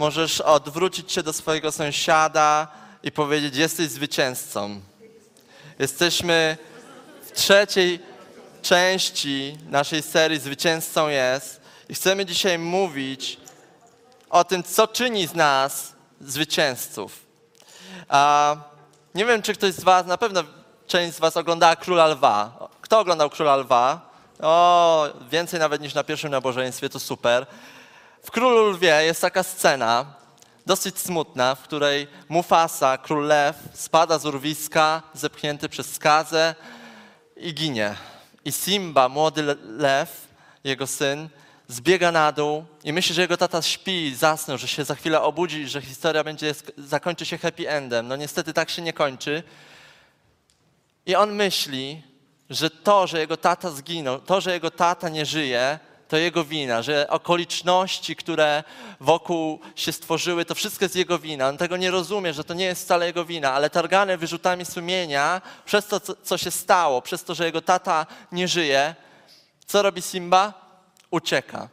możesz odwrócić się do swojego sąsiada i powiedzieć: Jesteś zwycięzcą. Jesteśmy w trzeciej części naszej serii Zwycięzcą jest i chcemy dzisiaj mówić o tym, co czyni z nas zwycięzców. A nie wiem, czy ktoś z Was, na pewno część z Was oglądała Króla Lwa. Kto oglądał Króla Lwa? O, więcej nawet niż na pierwszym nabożeństwie, to super. W Królu Lwie jest taka scena, dosyć smutna, w której Mufasa, król lew, spada z urwiska, zepchnięty przez skazę i ginie. I Simba, młody le- lew, jego syn, zbiega na dół i myśli, że jego tata śpi, zasnął, że się za chwilę obudzi, że historia będzie, zakończy się happy endem. No niestety tak się nie kończy. I on myśli, że to, że jego tata zginął, to, że jego tata nie żyje, to jego wina, że okoliczności, które wokół się stworzyły, to wszystko jest jego wina. On tego nie rozumie, że to nie jest wcale jego wina, ale targany wyrzutami sumienia przez to, co, co się stało, przez to, że jego tata nie żyje, co robi Simba? Ucieka.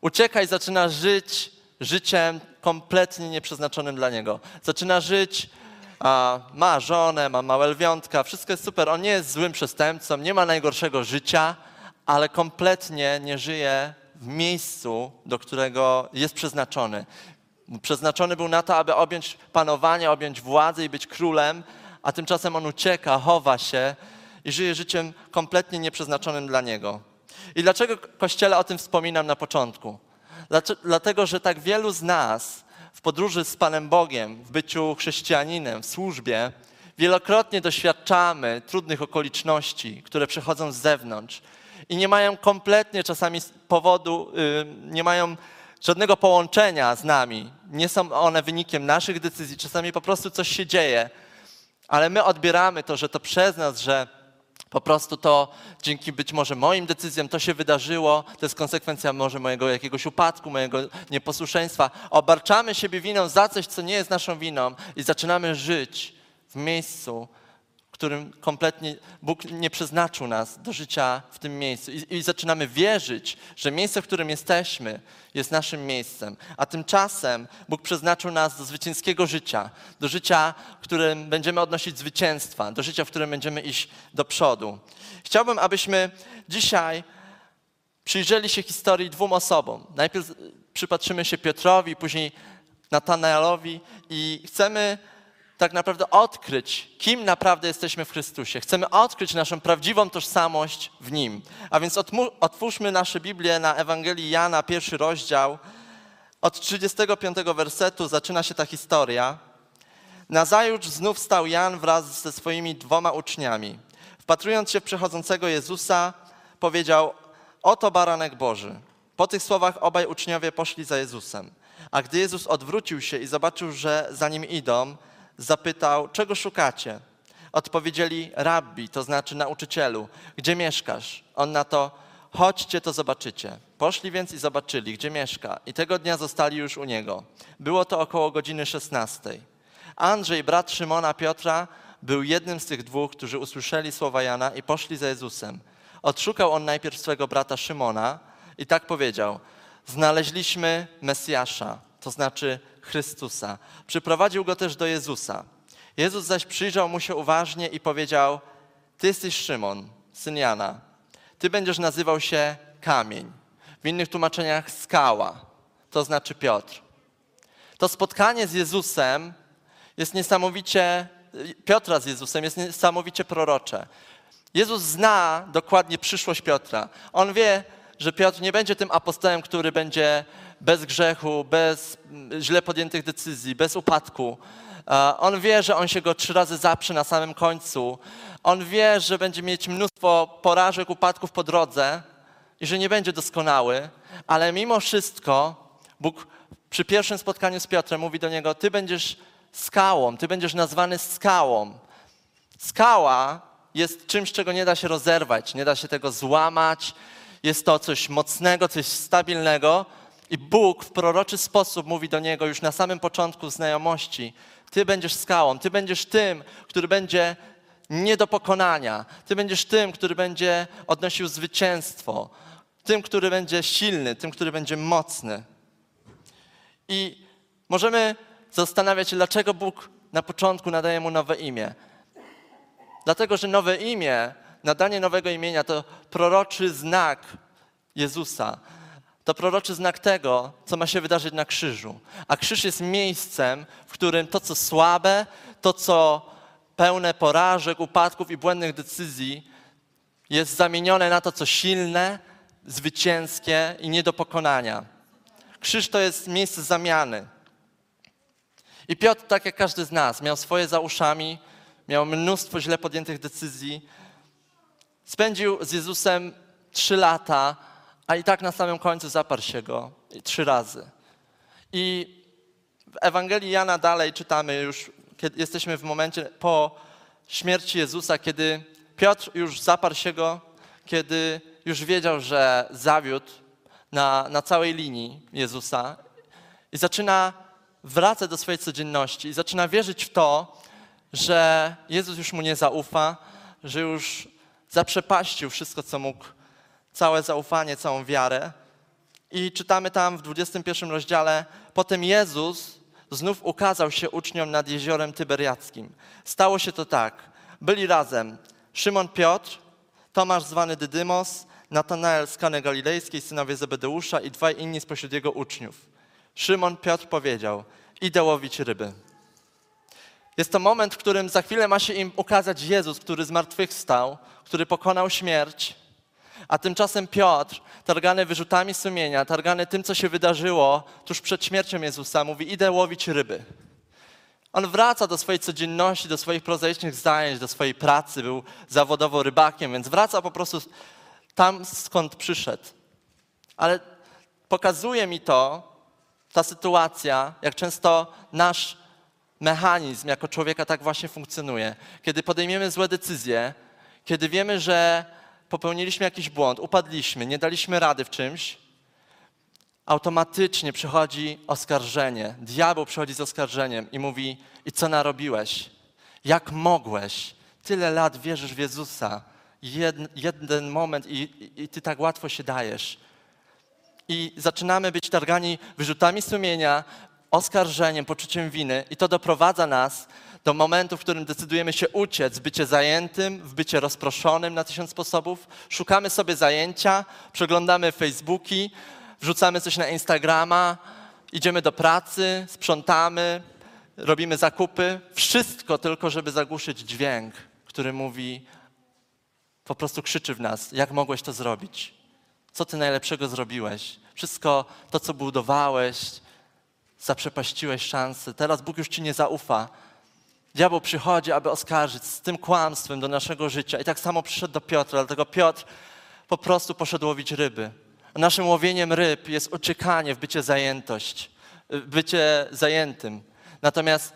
Ucieka i zaczyna żyć życiem kompletnie nieprzeznaczonym dla niego. Zaczyna żyć, a, ma żonę, ma małe lwiątka, wszystko jest super. On nie jest złym przestępcą, nie ma najgorszego życia, ale kompletnie nie żyje w miejscu, do którego jest przeznaczony. Przeznaczony był na to, aby objąć panowanie, objąć władzę i być królem, a tymczasem on ucieka, chowa się i żyje życiem kompletnie nieprzeznaczonym dla niego. I dlaczego Kościele o tym wspominam na początku? Dlatego, że tak wielu z nas w podróży z Panem Bogiem, w byciu chrześcijaninem, w służbie, wielokrotnie doświadczamy trudnych okoliczności, które przychodzą z zewnątrz i nie mają kompletnie czasami powodu, y, nie mają żadnego połączenia z nami. Nie są one wynikiem naszych decyzji, czasami po prostu coś się dzieje, ale my odbieramy to, że to przez nas, że po prostu to dzięki być może moim decyzjom to się wydarzyło, to jest konsekwencja może mojego jakiegoś upadku, mojego nieposłuszeństwa. Obarczamy siebie winą za coś, co nie jest naszą winą i zaczynamy żyć w miejscu, którym kompletnie Bóg nie przeznaczył nas do życia w tym miejscu. I, I zaczynamy wierzyć, że miejsce, w którym jesteśmy, jest naszym miejscem. A tymczasem Bóg przeznaczył nas do zwycięskiego życia, do życia, w którym będziemy odnosić zwycięstwa, do życia, w którym będziemy iść do przodu. Chciałbym, abyśmy dzisiaj przyjrzeli się historii dwóm osobom. Najpierw przypatrzymy się Piotrowi, później Natanaelowi i chcemy tak naprawdę odkryć, kim naprawdę jesteśmy w Chrystusie. Chcemy odkryć naszą prawdziwą tożsamość w Nim. A więc otwórzmy nasze Biblię na Ewangelii Jana, pierwszy rozdział. Od 35 wersetu zaczyna się ta historia. Nazajutrz znów stał Jan wraz ze swoimi dwoma uczniami. Wpatrując się w przechodzącego Jezusa, powiedział: Oto baranek Boży. Po tych słowach obaj uczniowie poszli za Jezusem. A gdy Jezus odwrócił się i zobaczył, że za nim idą, zapytał: Czego szukacie? Odpowiedzieli: Rabbi, to znaczy nauczycielu, gdzie mieszkasz? On na to: Chodźcie, to zobaczycie. Poszli więc i zobaczyli, gdzie mieszka, i tego dnia zostali już u niego. Było to około godziny 16. Andrzej, brat Szymona Piotra, był jednym z tych dwóch, którzy usłyszeli słowa Jana i poszli za Jezusem. Odszukał on najpierw swego brata Szymona i tak powiedział: Znaleźliśmy Mesjasza, to znaczy Chrystusa. Przyprowadził go też do Jezusa. Jezus zaś przyjrzał mu się uważnie i powiedział: Ty jesteś Szymon, syn Jana. Ty będziesz nazywał się kamień. W innych tłumaczeniach skała, to znaczy Piotr. To spotkanie z Jezusem jest niesamowicie, Piotra z Jezusem jest niesamowicie prorocze. Jezus zna dokładnie przyszłość Piotra. On wie, że Piotr nie będzie tym apostołem, który będzie bez grzechu, bez mm, źle podjętych decyzji, bez upadku. On wie, że on się go trzy razy zaprze na samym końcu. On wie, że będzie mieć mnóstwo porażek, upadków po drodze i że nie będzie doskonały, ale mimo wszystko Bóg przy pierwszym spotkaniu z Piotrem mówi do niego: Ty będziesz skałą, ty będziesz nazwany skałą. Skała jest czymś, czego nie da się rozerwać, nie da się tego złamać. Jest to coś mocnego, coś stabilnego. I Bóg w proroczy sposób mówi do niego już na samym początku znajomości: Ty będziesz skałą, ty będziesz tym, który będzie nie do pokonania. Ty będziesz tym, który będzie odnosił zwycięstwo, tym, który będzie silny, tym, który będzie mocny. I możemy zastanawiać się, dlaczego Bóg na początku nadaje mu nowe imię. Dlatego, że nowe imię, nadanie nowego imienia to proroczy znak Jezusa. To proroczy znak tego, co ma się wydarzyć na krzyżu. A krzyż jest miejscem, w którym to, co słabe, to, co pełne porażek, upadków i błędnych decyzji, jest zamienione na to, co silne, zwycięskie i nie do pokonania. Krzyż to jest miejsce zamiany. I Piotr, tak jak każdy z nas, miał swoje za uszami, miał mnóstwo źle podjętych decyzji. Spędził z Jezusem trzy lata, a i tak na samym końcu zaparł się go trzy razy. I w Ewangelii Jana dalej czytamy już, kiedy jesteśmy w momencie po śmierci Jezusa, kiedy Piotr już zaparł się go, kiedy już wiedział, że zawiódł na, na całej linii Jezusa i zaczyna wracać do swojej codzienności i zaczyna wierzyć w to, że Jezus już mu nie zaufa, że już zaprzepaścił wszystko, co mógł, całe zaufanie, całą wiarę. I czytamy tam w 21 rozdziale, potem Jezus znów ukazał się uczniom nad jeziorem Tyberiackim. Stało się to tak. Byli razem Szymon Piotr, Tomasz zwany Dydymos, Natanael z Kany Galilejskiej, synowie Zebedeusza i dwaj inni spośród jego uczniów. Szymon Piotr powiedział, idę łowić ryby. Jest to moment, w którym za chwilę ma się im ukazać Jezus, który zmartwychwstał, który pokonał śmierć, a tymczasem Piotr, targany wyrzutami sumienia, targany tym, co się wydarzyło tuż przed śmiercią Jezusa, mówi: Idę łowić ryby. On wraca do swojej codzienności, do swoich prozaicznych zajęć, do swojej pracy. Był zawodowo rybakiem, więc wraca po prostu tam, skąd przyszedł. Ale pokazuje mi to, ta sytuacja, jak często nasz mechanizm jako człowieka tak właśnie funkcjonuje. Kiedy podejmiemy złe decyzje, kiedy wiemy, że popełniliśmy jakiś błąd, upadliśmy, nie daliśmy rady w czymś, automatycznie przychodzi oskarżenie. Diabeł przychodzi z oskarżeniem i mówi: I co narobiłeś? Jak mogłeś? Tyle lat wierzysz w Jezusa. Jed, jeden moment i, i, i ty tak łatwo się dajesz. I zaczynamy być targani wyrzutami sumienia, oskarżeniem, poczuciem winy, i to doprowadza nas do momentu, w którym decydujemy się uciec w bycie zajętym, w bycie rozproszonym na tysiąc sposobów. Szukamy sobie zajęcia, przeglądamy Facebooki, wrzucamy coś na Instagrama, idziemy do pracy, sprzątamy, robimy zakupy. Wszystko tylko, żeby zagłuszyć dźwięk, który mówi, po prostu krzyczy w nas: Jak mogłeś to zrobić? Co ty najlepszego zrobiłeś? Wszystko to, co budowałeś, zaprzepaściłeś szansę. Teraz Bóg już ci nie zaufa. Diabeł przychodzi, aby oskarżyć z tym kłamstwem do naszego życia. I tak samo przyszedł do Piotra, dlatego Piotr po prostu poszedł łowić ryby. A naszym łowieniem ryb jest uciekanie w bycie zajętość, bycie zajętym. Natomiast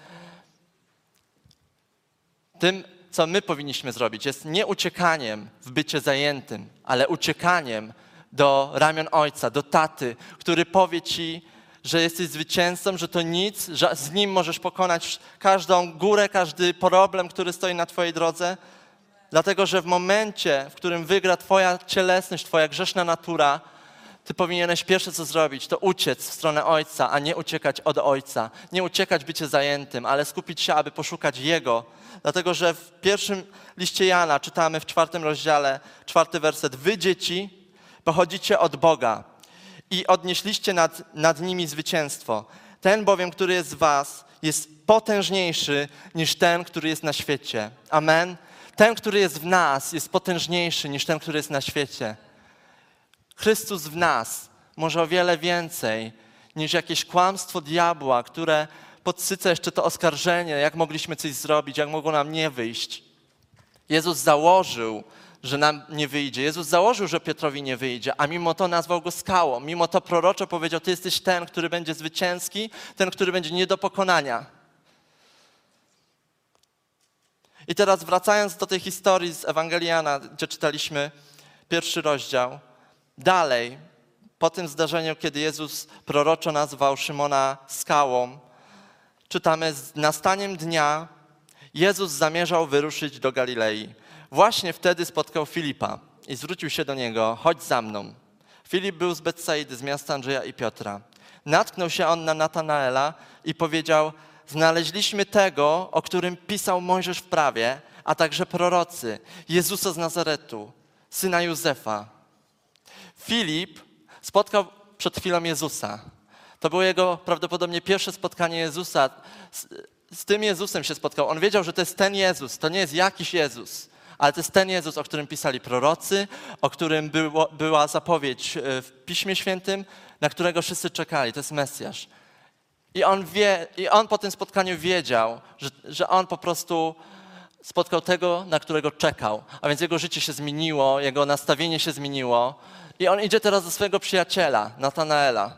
tym, co my powinniśmy zrobić, jest nie uciekaniem w bycie zajętym, ale uciekaniem do ramion ojca, do taty, który powie ci, że jesteś zwycięzcą, że to nic, że z nim możesz pokonać każdą górę, każdy problem, który stoi na twojej drodze. Dlatego, że w momencie, w którym wygra twoja cielesność, twoja grzeszna natura, ty powinieneś pierwsze co zrobić, to uciec w stronę Ojca, a nie uciekać od Ojca. Nie uciekać bycie zajętym, ale skupić się, aby poszukać Jego. Dlatego, że w pierwszym liście Jana czytamy w czwartym rozdziale, czwarty werset. Wy dzieci pochodzicie od Boga i odnieśliście nad, nad nimi zwycięstwo. Ten bowiem, który jest z was, jest potężniejszy niż ten, który jest na świecie. Amen. Ten, który jest w nas, jest potężniejszy niż ten, który jest na świecie. Chrystus w nas może o wiele więcej niż jakieś kłamstwo diabła, które podsyca jeszcze to oskarżenie, jak mogliśmy coś zrobić, jak mogło nam nie wyjść. Jezus założył, że nam nie wyjdzie. Jezus założył, że Piotrowi nie wyjdzie, a mimo to nazwał go skałą. Mimo to proroczo powiedział: Ty jesteś ten, który będzie zwycięski, ten, który będzie nie do pokonania. I teraz wracając do tej historii z Ewangeliana, gdzie czytaliśmy pierwszy rozdział, dalej, po tym zdarzeniu, kiedy Jezus proroczo nazwał Szymona skałą, czytamy z nastaniem dnia Jezus zamierzał wyruszyć do Galilei. Właśnie wtedy spotkał Filipa i zwrócił się do niego: Chodź za mną. Filip był z Betsaidy, z miasta Andrzeja i Piotra. Natknął się on na Natanaela i powiedział: Znaleźliśmy tego, o którym pisał Mojżesz w prawie, a także prorocy, Jezusa z Nazaretu, syna Józefa. Filip spotkał przed chwilą Jezusa. To było jego prawdopodobnie pierwsze spotkanie Jezusa. Z, z tym Jezusem się spotkał. On wiedział, że to jest ten Jezus, to nie jest jakiś Jezus, ale to jest ten Jezus, o którym pisali prorocy, o którym było, była zapowiedź e, w Piśmie Świętym, na którego wszyscy czekali. To jest Mesjasz. I on, wie, I on po tym spotkaniu wiedział, że, że on po prostu spotkał tego, na którego czekał. A więc jego życie się zmieniło, jego nastawienie się zmieniło. I on idzie teraz do swojego przyjaciela, Natanaela.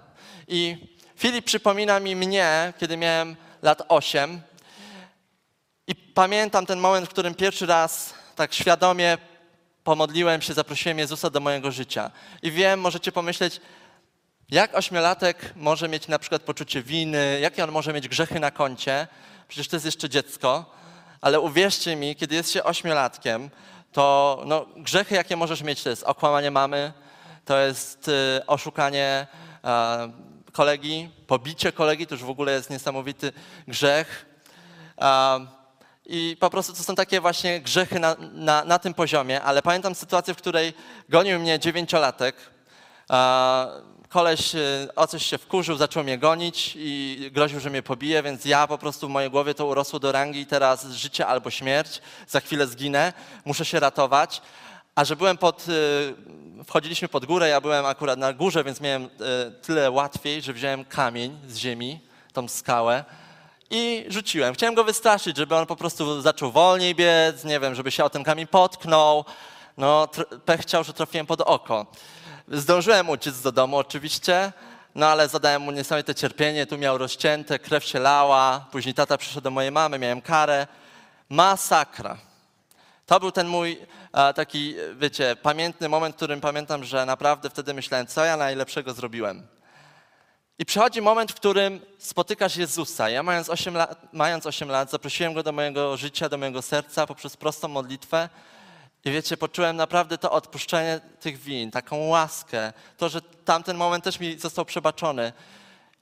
I Filip przypomina mi mnie, kiedy miałem lat 8. I pamiętam ten moment, w którym pierwszy raz tak świadomie pomodliłem się, zaprosiłem Jezusa do mojego życia. I wiem, możecie pomyśleć, jak ośmiolatek może mieć na przykład poczucie winy, jakie on może mieć grzechy na koncie? Przecież to jest jeszcze dziecko. Ale uwierzcie mi, kiedy jest się ośmiolatkiem, to no, grzechy, jakie możesz mieć, to jest okłamanie mamy, to jest y, oszukanie y, kolegi, pobicie kolegi, to już w ogóle jest niesamowity grzech. Y, I po prostu to są takie właśnie grzechy na, na, na tym poziomie, ale pamiętam sytuację, w której gonił mnie dziewięciolatek. Koleś y, o coś się wkurzył, zaczął mnie gonić i groził, że mnie pobije, więc ja po prostu w mojej głowie to urosło do rangi teraz życie albo śmierć, za chwilę zginę, muszę się ratować. A że byłem pod, y, wchodziliśmy pod górę, ja byłem akurat na górze, więc miałem y, tyle łatwiej, że wziąłem kamień z ziemi, tą skałę i rzuciłem. Chciałem go wystraszyć, żeby on po prostu zaczął wolniej biec, nie wiem, żeby się o ten kamień potknął. No, pech chciał, że trafiłem pod oko. Zdążyłem uciec do domu oczywiście, no ale zadałem mu niesamowite cierpienie, tu miał rozcięte, krew się lała, później tata przyszedł do mojej mamy, miałem karę. Masakra. To był ten mój taki, wiecie, pamiętny moment, w którym pamiętam, że naprawdę wtedy myślałem, co ja najlepszego zrobiłem. I przychodzi moment, w którym spotykasz Jezusa. Ja mając 8 lat, mając 8 lat zaprosiłem Go do mojego życia, do mojego serca poprzez prostą modlitwę. I wiecie, poczułem naprawdę to odpuszczenie tych win, taką łaskę, to, że tamten moment też mi został przebaczony.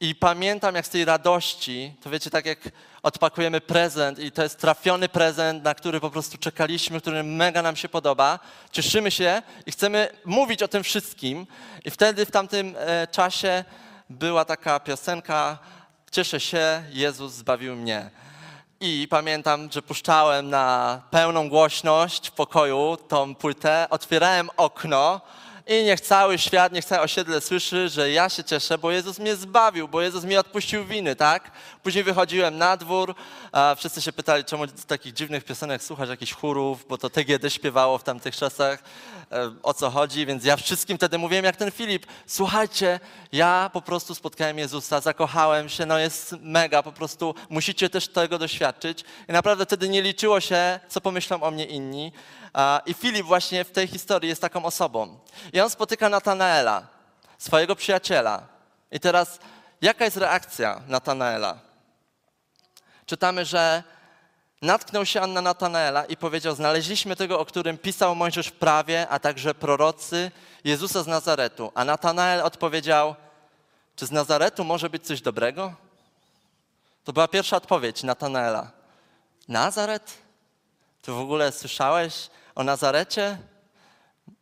I pamiętam, jak z tej radości, to wiecie, tak jak odpakujemy prezent i to jest trafiony prezent, na który po prostu czekaliśmy, który mega nam się podoba, cieszymy się i chcemy mówić o tym wszystkim. I wtedy w tamtym e, czasie była taka piosenka Cieszę się, Jezus zbawił mnie. I pamiętam, że puszczałem na pełną głośność w pokoju tą płytę, otwierałem okno i niech cały świat, niech całe osiedle słyszy, że ja się cieszę, bo Jezus mnie zbawił, bo Jezus mi odpuścił winy, tak? Później wychodziłem na dwór, a wszyscy się pytali, czemu takich dziwnych piosenek słuchasz, jakichś chórów, bo to TGD śpiewało w tamtych czasach, e, o co chodzi, więc ja wszystkim wtedy mówiłem jak ten Filip, słuchajcie, ja po prostu spotkałem Jezusa, zakochałem się, no jest mega, po prostu musicie też tego doświadczyć. I naprawdę wtedy nie liczyło się, co pomyślą o mnie inni. I Filip właśnie w tej historii jest taką osobą. I on spotyka Natanaela, swojego przyjaciela. I teraz, jaka jest reakcja Natanaela? Czytamy, że natknął się on na Natanaela i powiedział: Znaleźliśmy tego, o którym pisał Mojżesz w prawie, a także prorocy, Jezusa z Nazaretu. A Natanael odpowiedział: Czy z Nazaretu może być coś dobrego? To była pierwsza odpowiedź Natanaela. Nazaret? Ty w ogóle słyszałeś o Nazarecie?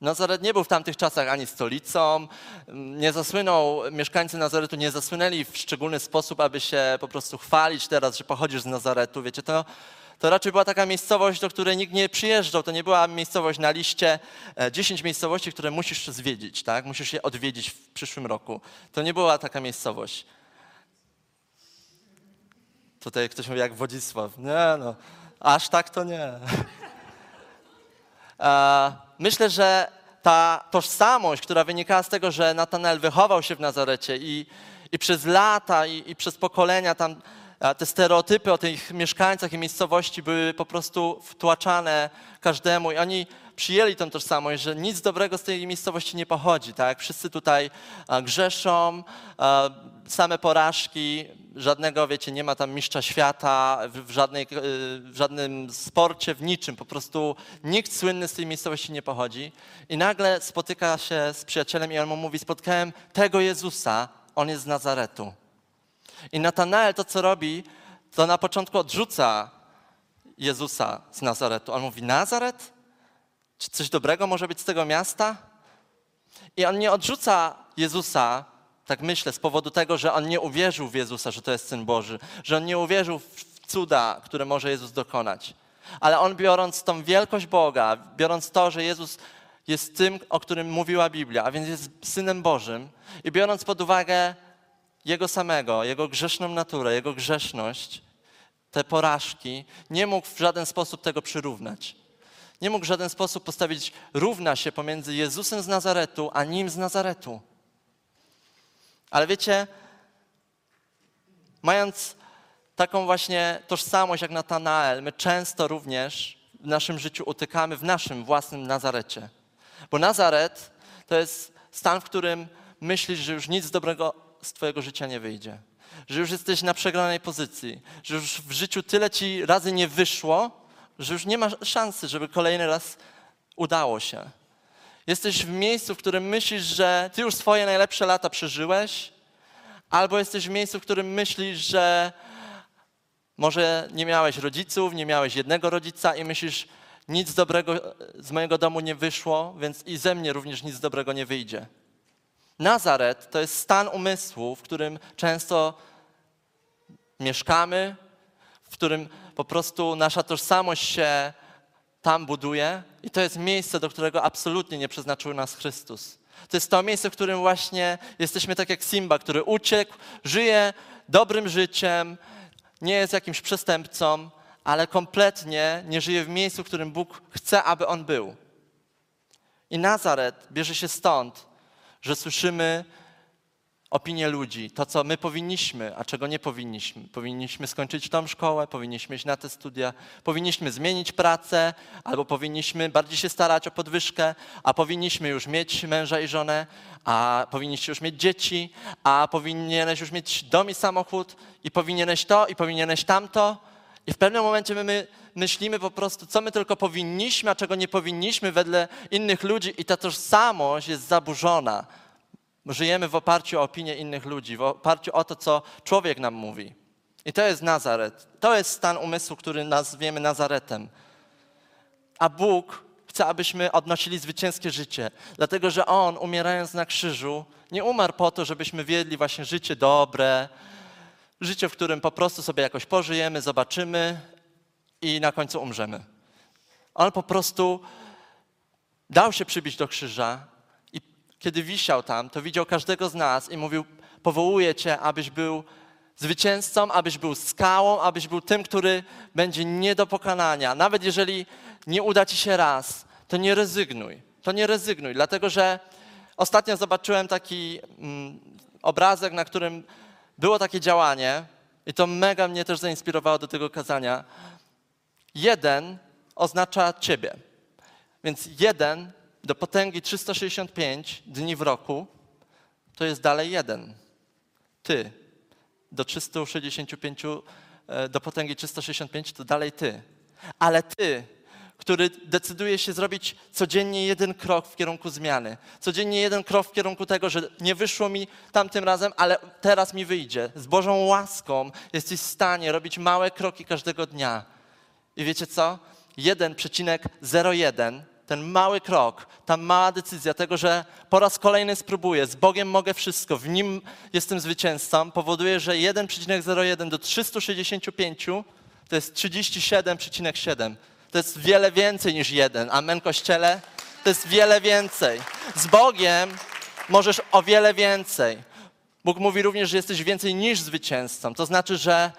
Nazaret nie był w tamtych czasach ani stolicą, nie zasłynął, mieszkańcy Nazaretu nie zasłynęli w szczególny sposób, aby się po prostu chwalić teraz, że pochodzisz z Nazaretu. Wiecie, to, to raczej była taka miejscowość, do której nikt nie przyjeżdżał. To nie była miejscowość na liście, 10 e, miejscowości, które musisz zwiedzić, tak? Musisz je odwiedzić w przyszłym roku. To nie była taka miejscowość. Tutaj ktoś mówi jak Wodzisław. Nie no, aż tak to nie. E, myślę, że ta tożsamość, która wynikała z tego, że Natanel wychował się w Nazarecie i, i przez lata i, i przez pokolenia tam te stereotypy o tych mieszkańcach i miejscowości były po prostu wtłaczane każdemu i oni przyjęli tą tożsamość, że nic dobrego z tej miejscowości nie pochodzi, tak? Wszyscy tutaj grzeszą, same porażki, żadnego, wiecie, nie ma tam mistrza świata w, żadnej, y, w żadnym sporcie, w niczym, po prostu nikt słynny z tej miejscowości nie pochodzi i nagle spotyka się z przyjacielem i on mu mówi, spotkałem tego Jezusa, on jest z Nazaretu. I Natanael to, co robi, to na początku odrzuca Jezusa z Nazaretu. On mówi, Nazaret? Czy coś dobrego może być z tego miasta? I on nie odrzuca Jezusa, tak myślę, z powodu tego, że on nie uwierzył w Jezusa, że to jest Syn Boży, że on nie uwierzył w cuda, które może Jezus dokonać. Ale on biorąc tą wielkość Boga, biorąc to, że Jezus jest tym, o którym mówiła Biblia, a więc jest Synem Bożym i biorąc pod uwagę Jego samego, Jego grzeszną naturę, Jego grzeszność, te porażki, nie mógł w żaden sposób tego przyrównać. Nie mógł w żaden sposób postawić równa się pomiędzy Jezusem z Nazaretu, a Nim z Nazaretu. Ale wiecie, mając taką właśnie tożsamość jak Natanael, my często również w naszym życiu utykamy w naszym własnym Nazarecie. Bo Nazaret to jest stan, w którym myślisz, że już nic dobrego z Twojego życia nie wyjdzie. Że już jesteś na przegranej pozycji, że już w życiu tyle Ci razy nie wyszło, że już nie ma szansy, żeby kolejny raz udało się. Jesteś w miejscu, w którym myślisz, że Ty już swoje najlepsze lata przeżyłeś, albo jesteś w miejscu, w którym myślisz, że może nie miałeś rodziców, nie miałeś jednego rodzica i myślisz, nic dobrego z mojego domu nie wyszło, więc i ze mnie również nic dobrego nie wyjdzie. Nazaret to jest stan umysłu, w którym często mieszkamy, w którym po prostu nasza tożsamość się tam buduje i to jest miejsce, do którego absolutnie nie przeznaczył nas Chrystus. To jest to miejsce, w którym właśnie jesteśmy tak jak Simba, który uciekł, żyje dobrym życiem, nie jest jakimś przestępcą, ale kompletnie nie żyje w miejscu, w którym Bóg chce, aby on był. I Nazaret bierze się stąd, że słyszymy opinie ludzi, to co my powinniśmy, a czego nie powinniśmy. Powinniśmy skończyć tą szkołę, powinniśmy iść na te studia, powinniśmy zmienić pracę, albo powinniśmy bardziej się starać o podwyżkę, a powinniśmy już mieć męża i żonę, a powinniście już mieć dzieci, a powinieneś już mieć dom i samochód, i powinieneś to, i powinieneś tamto. I w pewnym momencie my, my myślimy po prostu, co my tylko powinniśmy, a czego nie powinniśmy wedle innych ludzi, i ta tożsamość jest zaburzona. Żyjemy w oparciu o opinię innych ludzi, w oparciu o to, co człowiek nam mówi. I to jest Nazaret. To jest stan umysłu, który nazwiemy Nazaretem. A Bóg chce, abyśmy odnosili zwycięskie życie, dlatego że On, umierając na krzyżu, nie umarł po to, żebyśmy wiedli właśnie życie dobre, życie, w którym po prostu sobie jakoś pożyjemy, zobaczymy i na końcu umrzemy. On po prostu dał się przybić do krzyża kiedy wisiał tam, to widział każdego z nas i mówił: Powołuję Cię, abyś był zwycięzcą, abyś był skałą, abyś był tym, który będzie nie do pokonania. Nawet jeżeli nie uda Ci się raz, to nie rezygnuj. To nie rezygnuj, dlatego że ostatnio zobaczyłem taki mm, obrazek, na którym było takie działanie i to mega mnie też zainspirowało do tego kazania. Jeden oznacza ciebie. Więc jeden do potęgi 365 dni w roku to jest dalej jeden. Ty do 365 e, do potęgi 365 to dalej ty. Ale ty który decyduje się zrobić codziennie jeden krok w kierunku zmiany. Codziennie jeden krok w kierunku tego, że nie wyszło mi tamtym razem, ale teraz mi wyjdzie. Z Bożą łaską jesteś w stanie robić małe kroki każdego dnia. I wiecie co? 1,01, ten mały krok, ta mała decyzja tego, że po raz kolejny spróbuję, z Bogiem mogę wszystko, w Nim jestem zwycięzcą, powoduje, że 1,01 do 365 to jest 37,7. To jest wiele więcej niż jeden. Amen, Kościele? To jest wiele więcej. Z Bogiem możesz o wiele więcej. Bóg mówi również, że jesteś więcej niż zwycięzcą. To znaczy, że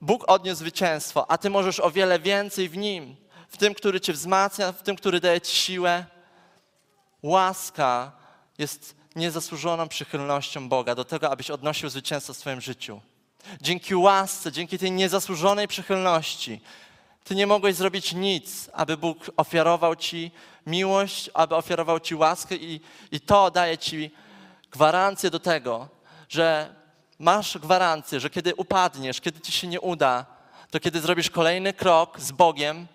Bóg odniósł zwycięstwo, a ty możesz o wiele więcej w Nim. W tym, który cię wzmacnia, w tym, który daje ci siłę. Łaska jest niezasłużoną przychylnością Boga do tego, abyś odnosił zwycięstwo w swoim życiu. Dzięki łasce, dzięki tej niezasłużonej przychylności, ty nie mogłeś zrobić nic, aby Bóg ofiarował ci miłość, aby ofiarował ci łaskę i, i to daje ci gwarancję do tego, że masz gwarancję, że kiedy upadniesz, kiedy ci się nie uda, to kiedy zrobisz kolejny krok z Bogiem,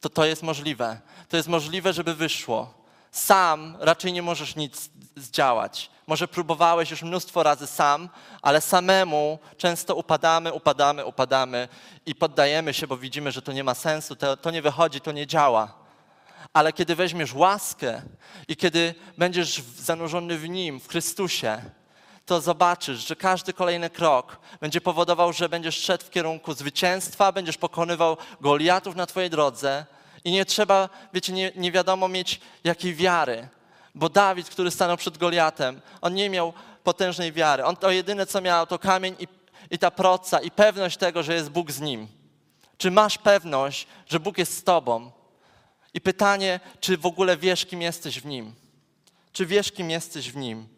to to jest możliwe. To jest możliwe, żeby wyszło. Sam raczej nie możesz nic zdziałać. Może próbowałeś już mnóstwo razy sam, ale samemu często upadamy, upadamy, upadamy i poddajemy się, bo widzimy, że to nie ma sensu, to, to nie wychodzi, to nie działa. Ale kiedy weźmiesz łaskę i kiedy będziesz zanurzony w Nim, w Chrystusie, to zobaczysz, że każdy kolejny krok będzie powodował, że będziesz szedł w kierunku zwycięstwa, będziesz pokonywał Goliatów na Twojej drodze i nie trzeba, wiecie, nie, nie wiadomo mieć jakiej wiary, bo Dawid, który stanął przed Goliatem, on nie miał potężnej wiary. On to jedyne, co miał, to kamień i, i ta proca i pewność tego, że jest Bóg z nim. Czy masz pewność, że Bóg jest z tobą? I pytanie, czy w ogóle wiesz, kim jesteś w Nim? Czy wiesz, kim jesteś w Nim?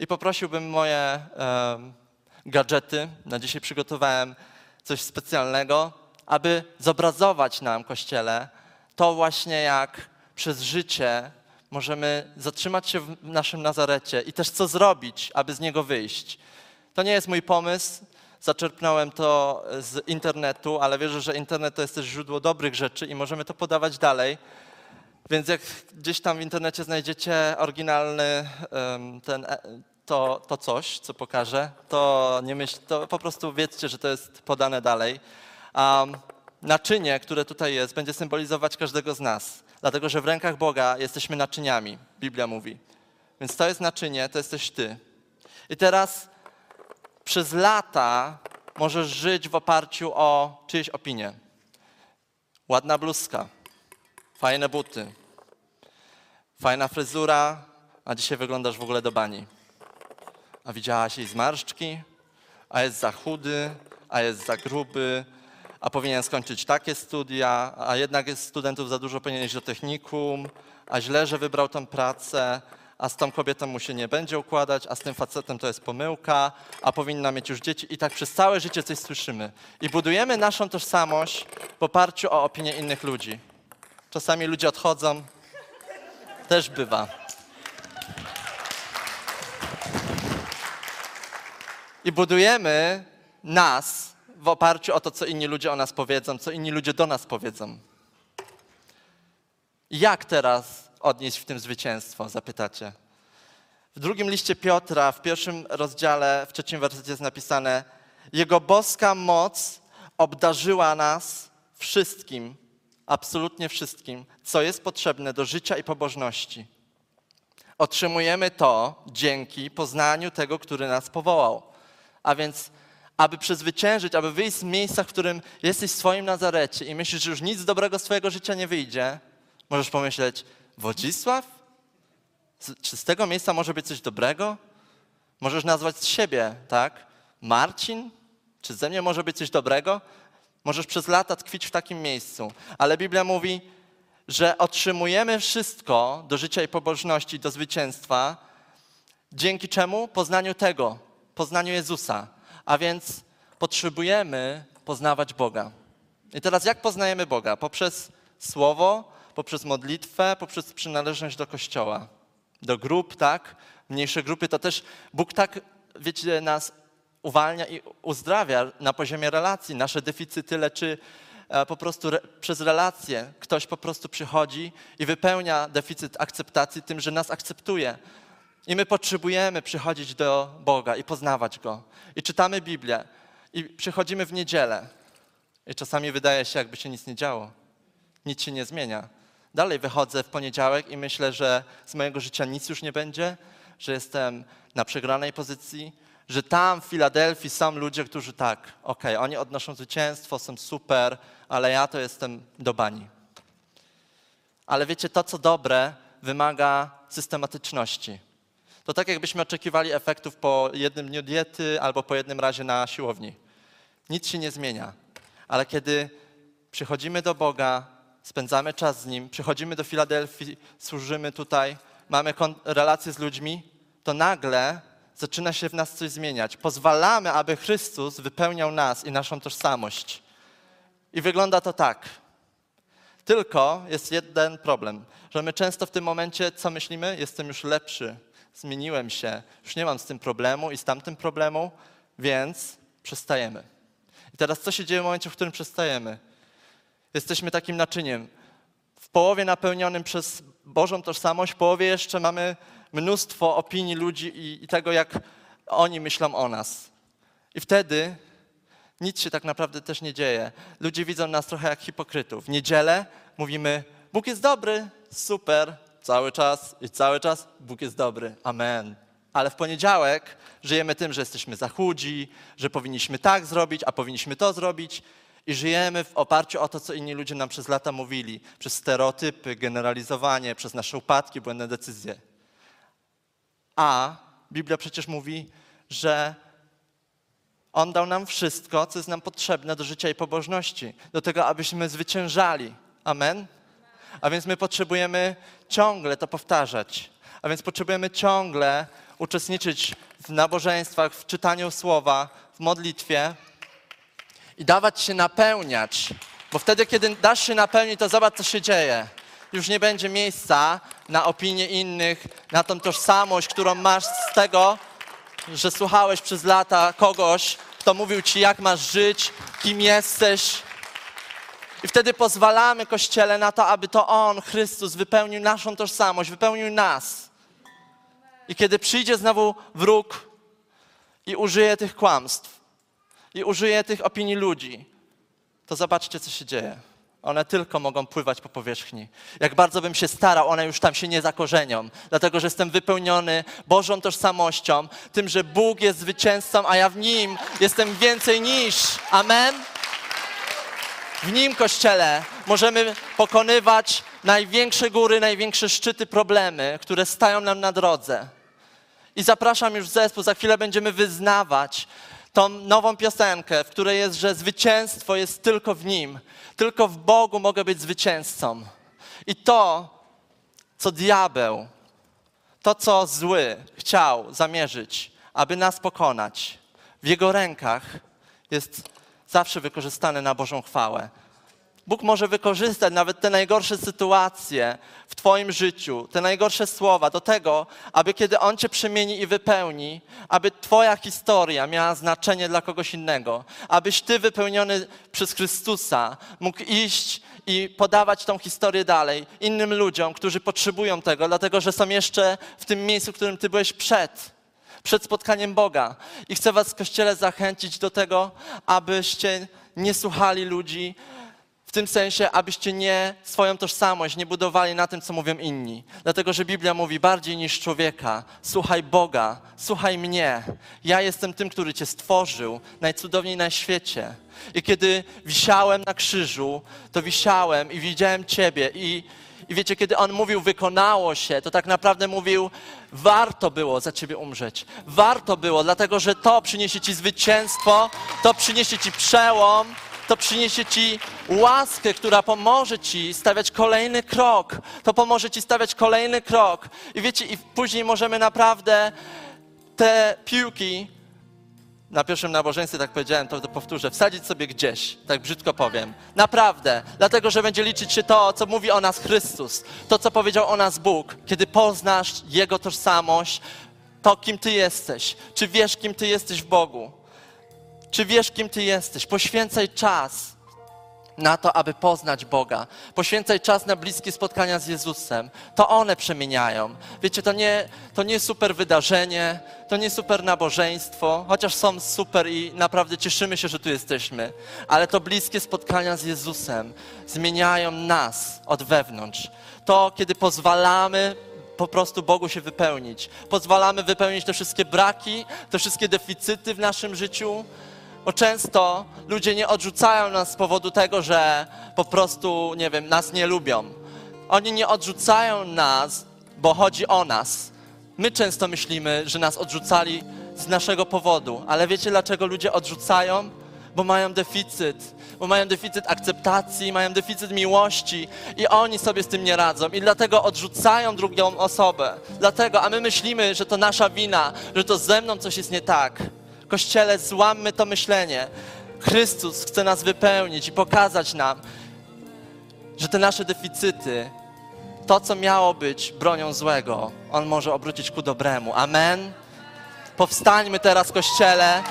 I poprosiłbym moje gadżety. Na dzisiaj przygotowałem coś specjalnego, aby zobrazować nam, Kościele, to właśnie jak przez życie możemy zatrzymać się w naszym Nazarecie i też co zrobić, aby z niego wyjść. To nie jest mój pomysł, zaczerpnąłem to z internetu, ale wierzę, że internet to jest też źródło dobrych rzeczy i możemy to podawać dalej. Więc jak gdzieś tam w internecie znajdziecie oryginalny ten, e, to, to coś, co pokażę, to nie myśl, to po prostu wiedzcie, że to jest podane dalej. Um, naczynie, które tutaj jest, będzie symbolizować każdego z nas, dlatego że w rękach Boga jesteśmy naczyniami, Biblia mówi. Więc to jest naczynie, to jesteś ty. I teraz przez lata możesz żyć w oparciu o czyjeś opinie. Ładna bluzka, fajne buty, fajna fryzura, a dzisiaj wyglądasz w ogóle do bani. A widziałaś jej zmarszczki, a jest za chudy, a jest za gruby, a powinien skończyć takie studia, a jednak jest studentów za dużo, powinien iść do technikum, a źle, że wybrał tę pracę, a z tą kobietą mu się nie będzie układać, a z tym facetem to jest pomyłka, a powinna mieć już dzieci. I tak przez całe życie coś słyszymy. I budujemy naszą tożsamość w oparciu o opinię innych ludzi. Czasami ludzie odchodzą, też bywa. I budujemy nas w oparciu o to, co inni ludzie o nas powiedzą, co inni ludzie do nas powiedzą. Jak teraz odnieść w tym zwycięstwo, zapytacie? W drugim liście Piotra, w pierwszym rozdziale, w trzecim wersecie jest napisane: Jego boska moc obdarzyła nas wszystkim, absolutnie wszystkim, co jest potrzebne do życia i pobożności. Otrzymujemy to dzięki poznaniu tego, który nas powołał. A więc, aby przezwyciężyć, aby wyjść z miejsca, w którym jesteś w swoim Nazarecie i myślisz, że już nic dobrego z twojego życia nie wyjdzie, możesz pomyśleć, Wodzisław? Czy z tego miejsca może być coś dobrego? Możesz nazwać siebie, tak? Marcin? Czy ze mnie może być coś dobrego? Możesz przez lata tkwić w takim miejscu. Ale Biblia mówi, że otrzymujemy wszystko do życia i pobożności, do zwycięstwa. Dzięki czemu? Poznaniu tego, poznaniu Jezusa. A więc potrzebujemy poznawać Boga. I teraz jak poznajemy Boga? Poprzez Słowo, poprzez modlitwę, poprzez przynależność do Kościoła, do grup, tak? Mniejsze grupy to też Bóg tak, wiecie, nas uwalnia i uzdrawia na poziomie relacji. Nasze deficyty leczy e, po prostu re, przez relacje. Ktoś po prostu przychodzi i wypełnia deficyt akceptacji tym, że nas akceptuje. I my potrzebujemy przychodzić do Boga i poznawać Go. I czytamy Biblię. I przychodzimy w niedzielę. I czasami wydaje się, jakby się nic nie działo. Nic się nie zmienia. Dalej wychodzę w poniedziałek i myślę, że z mojego życia nic już nie będzie, że jestem na przegranej pozycji, że tam w Filadelfii są ludzie, którzy tak, okej, okay, oni odnoszą zwycięstwo, są super, ale ja to jestem do bani. Ale wiecie, to co dobre wymaga systematyczności. To tak jakbyśmy oczekiwali efektów po jednym dniu diety albo po jednym razie na siłowni. Nic się nie zmienia. Ale kiedy przychodzimy do Boga, spędzamy czas z Nim, przychodzimy do Filadelfii, służymy tutaj, mamy relacje z ludźmi, to nagle zaczyna się w nas coś zmieniać. Pozwalamy, aby Chrystus wypełniał nas i naszą tożsamość. I wygląda to tak. Tylko jest jeden problem, że my często w tym momencie, co myślimy? Jestem już lepszy, zmieniłem się, już nie mam z tym problemu i z tamtym problemu, więc przestajemy. I teraz co się dzieje w momencie, w którym przestajemy? Jesteśmy takim naczyniem, w połowie napełnionym przez Bożą tożsamość, w połowie jeszcze mamy mnóstwo opinii ludzi i, i tego, jak oni myślą o nas. I wtedy nic się tak naprawdę też nie dzieje. Ludzie widzą nas trochę jak hipokrytów. W niedzielę mówimy, Bóg jest dobry, super, cały czas i cały czas Bóg jest dobry, amen. Ale w poniedziałek żyjemy tym, że jesteśmy za chudzi, że powinniśmy tak zrobić, a powinniśmy to zrobić i żyjemy w oparciu o to, co inni ludzie nam przez lata mówili, przez stereotypy, generalizowanie, przez nasze upadki, błędne decyzje. A Biblia przecież mówi, że On dał nam wszystko, co jest nam potrzebne do życia i pobożności, do tego, abyśmy zwyciężali. Amen? A więc my potrzebujemy ciągle to powtarzać. A więc potrzebujemy ciągle uczestniczyć w nabożeństwach, w czytaniu słowa, w modlitwie i dawać się napełniać. Bo wtedy, kiedy dasz się napełnić, to zobacz, co się dzieje. Już nie będzie miejsca na opinie innych, na tą tożsamość, którą masz z tego, że słuchałeś przez lata kogoś, kto mówił ci, jak masz żyć, kim jesteś. I wtedy pozwalamy Kościele na to, aby to On, Chrystus, wypełnił naszą tożsamość, wypełnił nas. I kiedy przyjdzie znowu wróg i użyje tych kłamstw, i użyje tych opinii ludzi, to zobaczcie, co się dzieje. One tylko mogą pływać po powierzchni. Jak bardzo bym się starał, one już tam się nie zakorzenią, dlatego że jestem wypełniony Bożą tożsamością, tym, że Bóg jest zwycięzcą, a ja w Nim jestem więcej niż. Amen? W Nim, Kościele, możemy pokonywać największe góry, największe szczyty, problemy, które stają nam na drodze. I zapraszam już zespół, za chwilę będziemy wyznawać tą nową piosenkę, w której jest, że zwycięstwo jest tylko w Nim. Tylko w Bogu mogę być zwycięzcą. I to, co diabeł, to, co zły chciał zamierzyć, aby nas pokonać, w Jego rękach jest zawsze wykorzystane na Bożą chwałę. Bóg może wykorzystać nawet te najgorsze sytuacje w Twoim życiu, te najgorsze słowa do tego, aby kiedy On Cię przemieni i wypełni, aby Twoja historia miała znaczenie dla kogoś innego, abyś Ty wypełniony przez Chrystusa mógł iść i podawać tą historię dalej innym ludziom, którzy potrzebują tego, dlatego że są jeszcze w tym miejscu, w którym Ty byłeś przed przed spotkaniem Boga. I chcę Was w Kościele zachęcić do tego, abyście nie słuchali ludzi, w tym sensie, abyście nie swoją tożsamość nie budowali na tym, co mówią inni. Dlatego, że Biblia mówi bardziej niż człowieka. Słuchaj Boga, słuchaj mnie. Ja jestem tym, który Cię stworzył najcudowniej na świecie. I kiedy wisiałem na krzyżu, to wisiałem i widziałem Ciebie i i wiecie, kiedy on mówił, wykonało się, to tak naprawdę mówił, warto było za ciebie umrzeć. Warto było, dlatego że to przyniesie ci zwycięstwo, to przyniesie ci przełom, to przyniesie ci łaskę, która pomoże ci stawiać kolejny krok. To pomoże ci stawiać kolejny krok. I wiecie, i później możemy naprawdę te piłki na pierwszym nabożeństwie, tak powiedziałem, to, to powtórzę, wsadzić sobie gdzieś, tak brzydko powiem. Naprawdę, dlatego, że będzie liczyć się to, co mówi o nas Chrystus, to, co powiedział o nas Bóg, kiedy poznasz Jego tożsamość, to, kim Ty jesteś. Czy wiesz, kim Ty jesteś w Bogu? Czy wiesz, kim Ty jesteś? Poświęcaj czas na to, aby poznać Boga. Poświęcaj czas na bliskie spotkania z Jezusem. To one przemieniają. Wiecie, to nie, to nie super wydarzenie, to nie super nabożeństwo, chociaż są super i naprawdę cieszymy się, że tu jesteśmy, ale to bliskie spotkania z Jezusem zmieniają nas od wewnątrz. To, kiedy pozwalamy po prostu Bogu się wypełnić, pozwalamy wypełnić te wszystkie braki, te wszystkie deficyty w naszym życiu, bo często ludzie nie odrzucają nas z powodu tego, że po prostu, nie wiem, nas nie lubią. Oni nie odrzucają nas, bo chodzi o nas. My często myślimy, że nas odrzucali z naszego powodu, ale wiecie dlaczego ludzie odrzucają? bo mają deficyt, bo mają deficyt akceptacji, mają deficyt miłości i oni sobie z tym nie radzą i dlatego odrzucają drugą osobę. Dlatego, a my myślimy, że to nasza wina, że to ze mną coś jest nie tak. Kościele, złammy to myślenie. Chrystus chce nas wypełnić i pokazać nam, że te nasze deficyty, to co miało być bronią złego, On może obrócić ku dobremu. Amen. Powstańmy teraz, Kościele,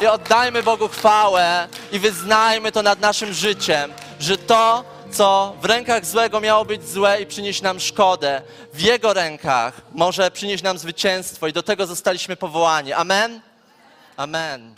i oddajmy Bogu chwałę i wyznajmy to nad naszym życiem, że to, co w rękach złego miało być złe i przynieść nam szkodę, w Jego rękach może przynieść nam zwycięstwo i do tego zostaliśmy powołani. Amen? Amen.